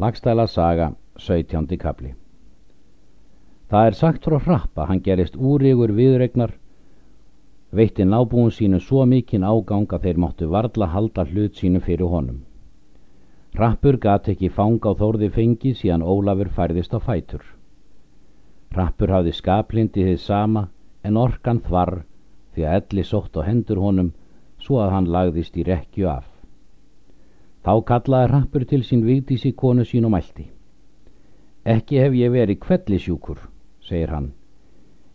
Lagstæla saga, 17. kapli Það er sagt frá hrappa, hann gerist úrígur viðregnar, veitti nábúin sínu svo mikinn ágang að þeir máttu varla halda hlut sínu fyrir honum. Rappur gat ekki fanga á þórði fengi síðan Ólafur færðist á fætur. Rappur hafði skaplindi þið sama en orkan þvar því að elli sótt á hendur honum svo að hann lagðist í rekju af. Þá kallaði hrappur til sín vigdísi konu sín og mælti. Ekki hef ég verið kvellisjúkur, segir hann.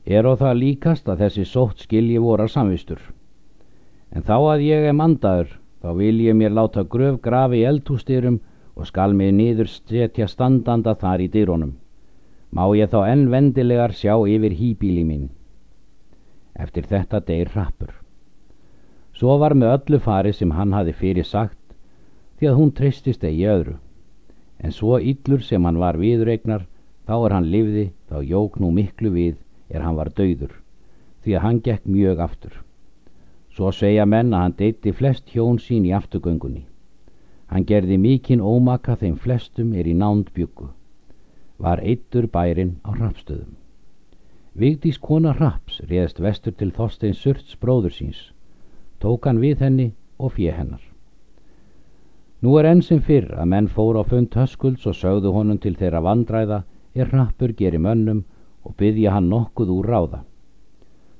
Er á það líkast að þessi sótt skilji vorar samvistur. En þá að ég er mandaður, þá vil ég mér láta gröf grafi í eldhústyrum og skal mig niður setja standanda þar í dyrónum. Má ég þá enn vendilegar sjá yfir hýbíli mín. Eftir þetta deyr hrappur. Svo var með öllu fari sem hann hafi fyrir sagt því að hún treystist eigi öðru. En svo yllur sem hann var viðregnar, þá er hann livði, þá jók nú miklu við er hann var döður, því að hann gekk mjög aftur. Svo segja menn að hann deitti flest hjón sín í afturgöngunni. Hann gerði mikinn ómaka þeim flestum er í nánd byggu. Var eittur bærin á rapstöðum. Vigdís kona raps réðst vestur til Þorstein Surts bróður síns. Tók hann við henni og fjö hennar. Nú er enn sem fyrr að menn fór á fund höskulds og sögðu honum til þeirra vandræða er hrappur geri mönnum og byggja hann nokkuð úr ráða.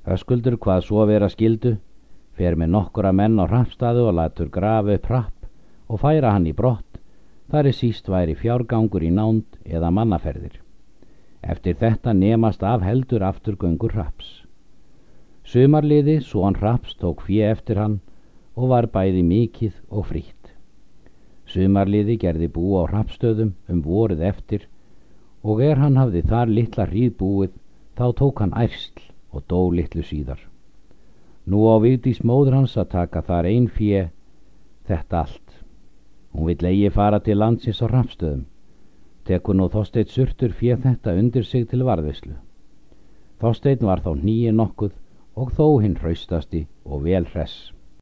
Höskuldur hvað svo vera skildu, fer með nokkura menn á hrappstaðu og latur grafu upp hrapp og færa hann í brott, þar er síst væri fjárgangur í nánd eða mannaferðir. Eftir þetta nemast af heldur afturgöngur hraps. Sumarliði, svo hann hraps tók fjö eftir hann og var bæði mikið og frítt. Sumarliði gerði bú á rapstöðum um voruð eftir og er hann hafði þar litla hríð búið þá tók hann ærsl og dó litlu síðar. Nú á Vigdís móður hans að taka þar einn fjö þetta allt. Hún vill eigi fara til landsins á rapstöðum. Tekur nú Þorsteit surtur fjö þetta undir sig til varðvislu. Þorsteit var þá nýju nokkuð og þó hinn hraustasti og vel hress.